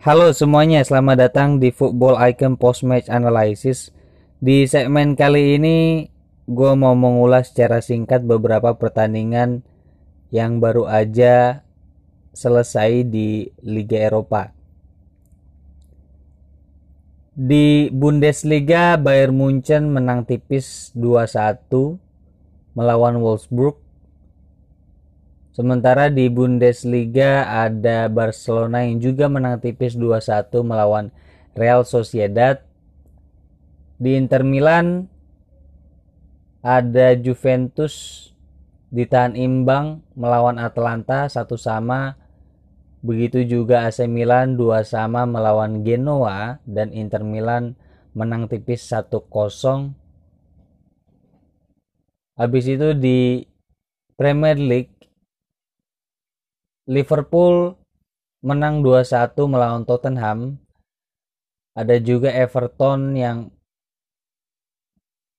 Halo semuanya, selamat datang di Football Icon Post Match Analysis. Di segmen kali ini, gue mau mengulas secara singkat beberapa pertandingan yang baru aja selesai di Liga Eropa. Di Bundesliga, Bayern Munchen menang tipis 2-1 melawan Wolfsburg Sementara di Bundesliga ada Barcelona yang juga menang tipis 2-1 melawan Real Sociedad. Di Inter Milan ada Juventus ditahan imbang melawan Atlanta satu sama. Begitu juga AC Milan dua sama melawan Genoa dan Inter Milan menang tipis 1-0. Habis itu di Premier League Liverpool menang 2-1 melawan Tottenham. Ada juga Everton yang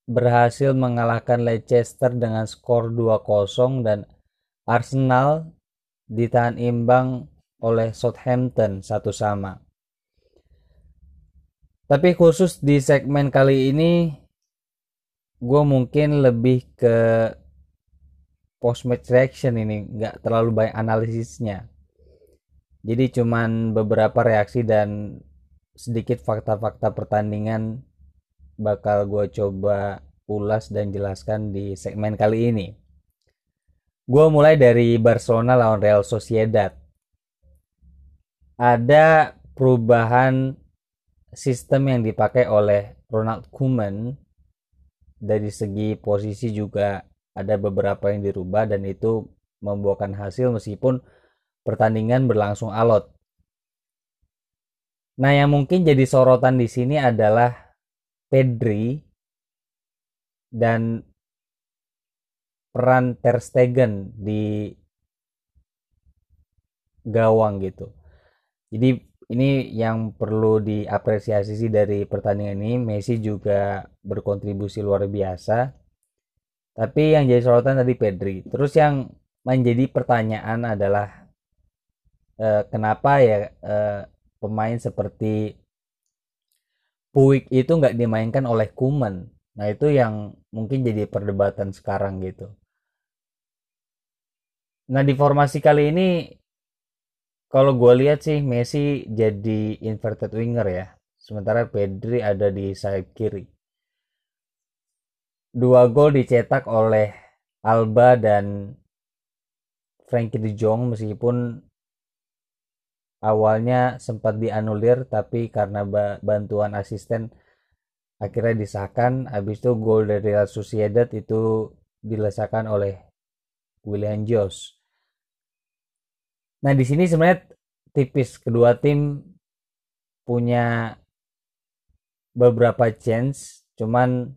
berhasil mengalahkan Leicester dengan skor 2-0 dan Arsenal ditahan imbang oleh Southampton satu sama. Tapi khusus di segmen kali ini gue mungkin lebih ke post match reaction ini nggak terlalu banyak analisisnya. Jadi cuman beberapa reaksi dan sedikit fakta-fakta pertandingan bakal gue coba ulas dan jelaskan di segmen kali ini. Gue mulai dari Barcelona lawan Real Sociedad. Ada perubahan sistem yang dipakai oleh Ronald Koeman. Dari segi posisi juga ada beberapa yang dirubah dan itu membuahkan hasil meskipun pertandingan berlangsung alot. Nah, yang mungkin jadi sorotan di sini adalah Pedri dan peran Ter Stegen di gawang gitu. Jadi ini yang perlu diapresiasi sih dari pertandingan ini. Messi juga berkontribusi luar biasa tapi yang jadi sorotan tadi Pedri. Terus yang menjadi pertanyaan adalah eh, kenapa ya eh, pemain seperti Puig itu nggak dimainkan oleh Kuman. Nah itu yang mungkin jadi perdebatan sekarang gitu. Nah di formasi kali ini kalau gue lihat sih Messi jadi inverted winger ya. Sementara Pedri ada di sayap kiri. Dua gol dicetak oleh Alba dan Frankie de Jong meskipun awalnya sempat dianulir tapi karena bantuan asisten akhirnya disahkan habis itu gol dari Real Sociedad itu dilesakan oleh William Jos. Nah di sini sebenarnya tipis kedua tim punya beberapa chance cuman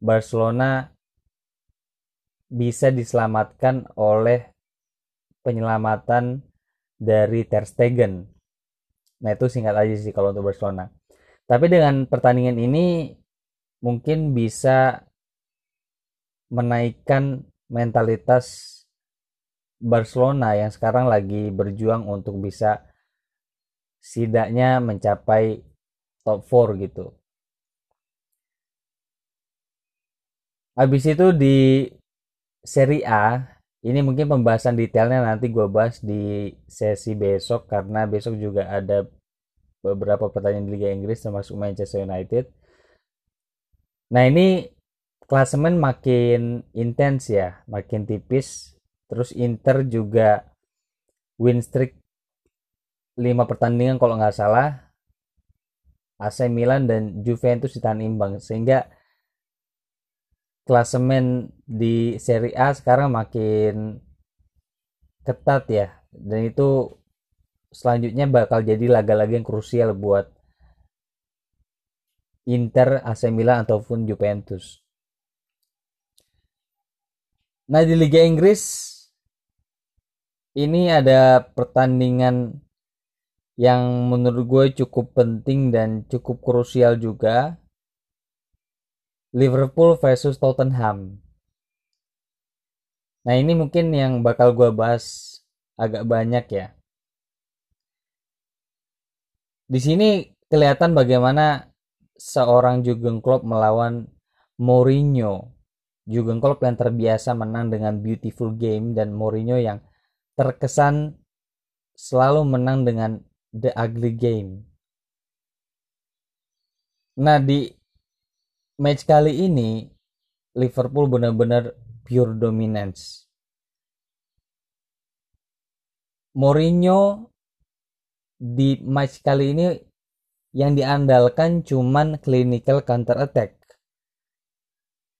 Barcelona bisa diselamatkan oleh penyelamatan dari Ter Stegen. Nah itu singkat aja sih kalau untuk Barcelona. Tapi dengan pertandingan ini mungkin bisa menaikkan mentalitas Barcelona yang sekarang lagi berjuang untuk bisa setidaknya mencapai top 4 gitu. Habis itu di seri A, ini mungkin pembahasan detailnya nanti gue bahas di sesi besok karena besok juga ada beberapa pertanyaan di Liga Inggris termasuk Manchester United. Nah ini klasemen makin intens ya, makin tipis. Terus Inter juga win streak 5 pertandingan kalau nggak salah. AC Milan dan Juventus ditahan imbang sehingga klasemen di Serie A sekarang makin ketat ya dan itu selanjutnya bakal jadi laga-laga yang krusial buat Inter, AC Milan ataupun Juventus. Nah di Liga Inggris ini ada pertandingan yang menurut gue cukup penting dan cukup krusial juga Liverpool versus Tottenham. Nah ini mungkin yang bakal gue bahas agak banyak ya. di sini kelihatan bagaimana seorang Jurgen Klopp melawan Mourinho. Jurgen Klopp yang terbiasa menang dengan beautiful game dan Mourinho yang terkesan selalu menang dengan the ugly game. Nah, di match kali ini Liverpool benar-benar pure dominance. Mourinho di match kali ini yang diandalkan cuman clinical counter attack.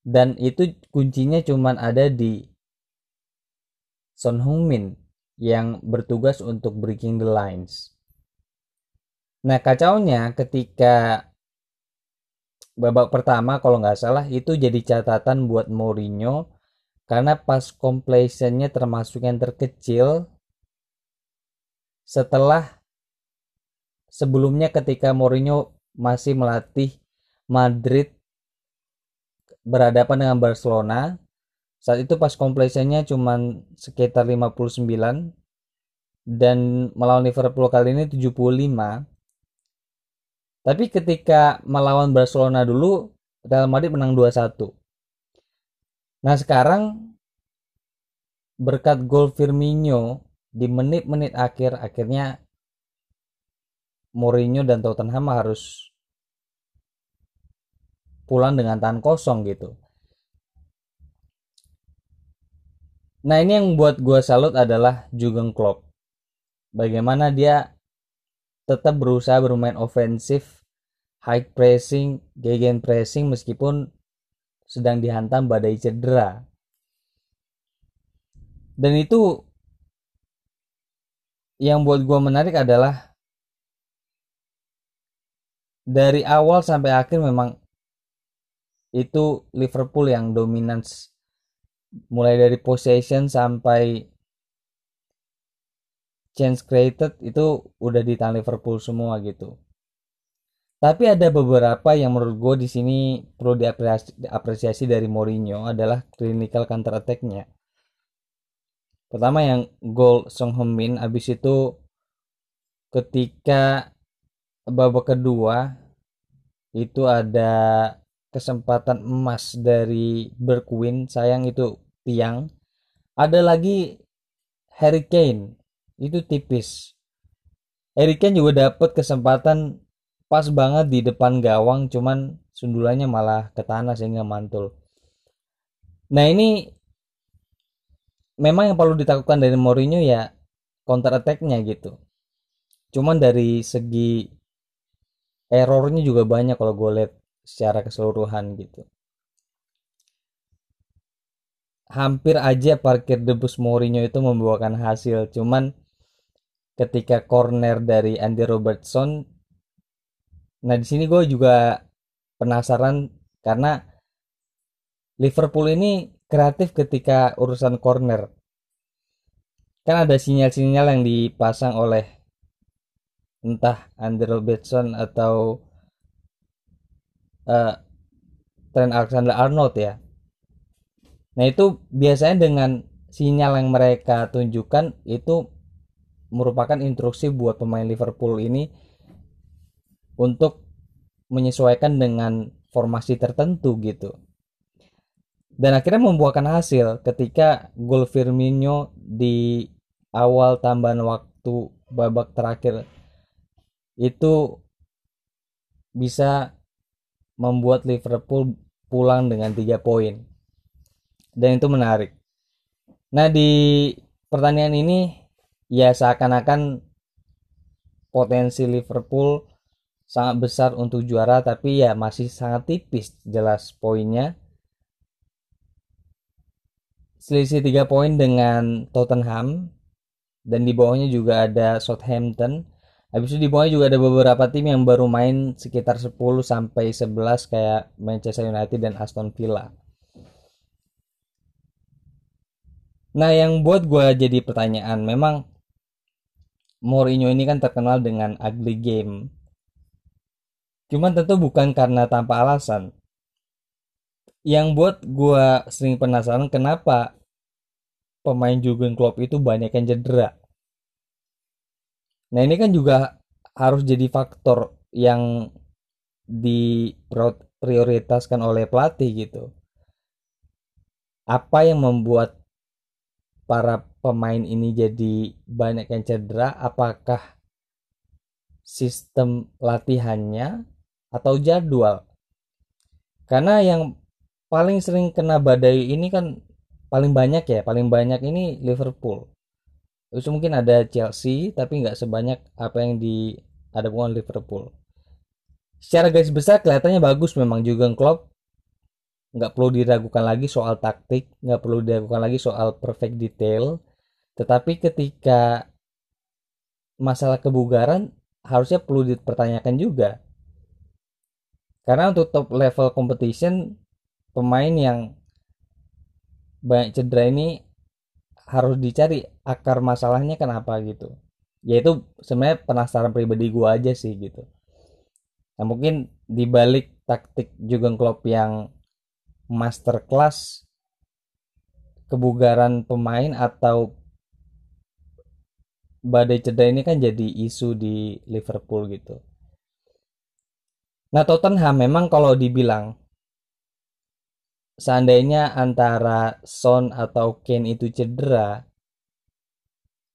Dan itu kuncinya cuman ada di Son Heung-min yang bertugas untuk breaking the lines. Nah kacaunya ketika babak pertama kalau nggak salah itu jadi catatan buat Mourinho karena pas completionnya termasuk yang terkecil setelah sebelumnya ketika Mourinho masih melatih Madrid berhadapan dengan Barcelona saat itu pas completionnya cuma sekitar 59 dan melawan Liverpool kali ini 75 tapi ketika melawan Barcelona dulu, Real Madrid menang 2-1. Nah sekarang berkat gol Firmino di menit-menit akhir akhirnya Mourinho dan Tottenham harus pulang dengan tangan kosong gitu. Nah ini yang buat gue salut adalah Jurgen Klopp. Bagaimana dia tetap berusaha bermain ofensif, high pressing, gegen pressing meskipun sedang dihantam badai cedera. Dan itu yang buat gue menarik adalah dari awal sampai akhir memang itu Liverpool yang dominans mulai dari possession sampai chance created itu udah di tangan Liverpool semua gitu. Tapi ada beberapa yang menurut gue di sini perlu diapresiasi, dari Mourinho adalah clinical counter attack-nya. Pertama yang gol Song Heung-min abis itu ketika babak kedua itu ada kesempatan emas dari Bergwijn sayang itu tiang ada lagi Harry Kane itu tipis. Harry Kane juga dapat kesempatan pas banget di depan gawang cuman sundulannya malah ke tanah sehingga mantul. Nah ini memang yang perlu ditakutkan dari Mourinho ya counter attack-nya gitu. Cuman dari segi errornya juga banyak kalau gue lihat secara keseluruhan gitu. Hampir aja parkir debus Mourinho itu membawakan hasil cuman ketika corner dari Andy Robertson. Nah di sini gue juga penasaran karena Liverpool ini kreatif ketika urusan corner. Kan ada sinyal-sinyal yang dipasang oleh entah Andy Robertson atau uh, Trent Alexander-Arnold ya. Nah itu biasanya dengan sinyal yang mereka tunjukkan itu merupakan instruksi buat pemain Liverpool ini untuk menyesuaikan dengan formasi tertentu gitu. Dan akhirnya membuahkan hasil ketika gol Firmino di awal tambahan waktu babak terakhir itu bisa membuat Liverpool pulang dengan tiga poin. Dan itu menarik. Nah di pertandingan ini ya seakan-akan potensi Liverpool sangat besar untuk juara tapi ya masih sangat tipis jelas poinnya. Selisih 3 poin dengan Tottenham dan di bawahnya juga ada Southampton. Habis itu di bawahnya juga ada beberapa tim yang baru main sekitar 10 sampai 11 kayak Manchester United dan Aston Villa. Nah yang buat gue jadi pertanyaan memang Mourinho ini kan terkenal dengan ugly game. Cuman tentu bukan karena tanpa alasan. Yang buat gue sering penasaran kenapa pemain Jurgen Klopp itu banyak yang cedera. Nah ini kan juga harus jadi faktor yang diprioritaskan oleh pelatih gitu apa yang membuat para pemain ini jadi banyak yang cedera apakah sistem latihannya atau jadwal? Karena yang paling sering kena badai ini kan paling banyak ya paling banyak ini Liverpool. Terus mungkin ada Chelsea tapi nggak sebanyak apa yang di ada bukan Liverpool. Secara garis besar kelihatannya bagus memang juga Klopp nggak perlu diragukan lagi soal taktik nggak perlu diragukan lagi soal perfect detail tetapi ketika masalah kebugaran harusnya perlu dipertanyakan juga. Karena untuk top level competition pemain yang banyak cedera ini harus dicari akar masalahnya kenapa gitu. Yaitu sebenarnya penasaran pribadi gue aja sih gitu. Nah mungkin dibalik taktik juga Klopp yang masterclass kebugaran pemain atau badai cedera ini kan jadi isu di Liverpool gitu. Nah Tottenham memang kalau dibilang seandainya antara Son atau Kane itu cedera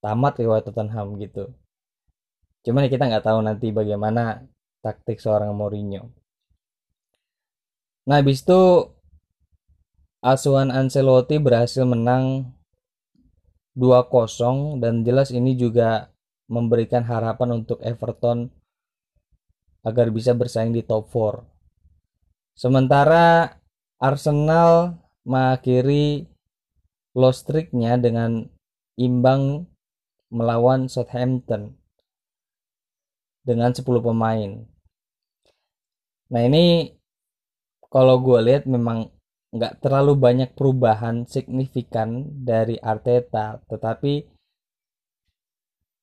tamat riwayat Tottenham gitu. Cuman kita nggak tahu nanti bagaimana taktik seorang Mourinho. Nah, habis itu asuhan Ancelotti berhasil menang 2-0 dan jelas ini juga memberikan harapan untuk Everton agar bisa bersaing di top 4. Sementara Arsenal mengakhiri loss streaknya dengan imbang melawan Southampton dengan 10 pemain. Nah ini kalau gue lihat memang nggak terlalu banyak perubahan signifikan dari Arteta tetapi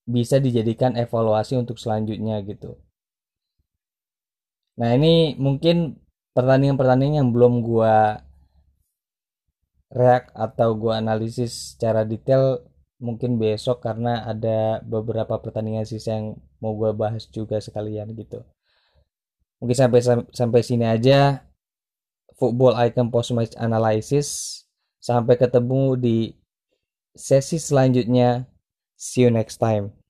bisa dijadikan evaluasi untuk selanjutnya gitu. Nah ini mungkin pertandingan-pertandingan yang belum gua reak atau gua analisis secara detail mungkin besok karena ada beberapa pertandingan sisa yang mau gua bahas juga sekalian gitu. Mungkin sampai sampai sini aja Football Icon Post Match Analysis. Sampai ketemu di sesi selanjutnya. See you next time.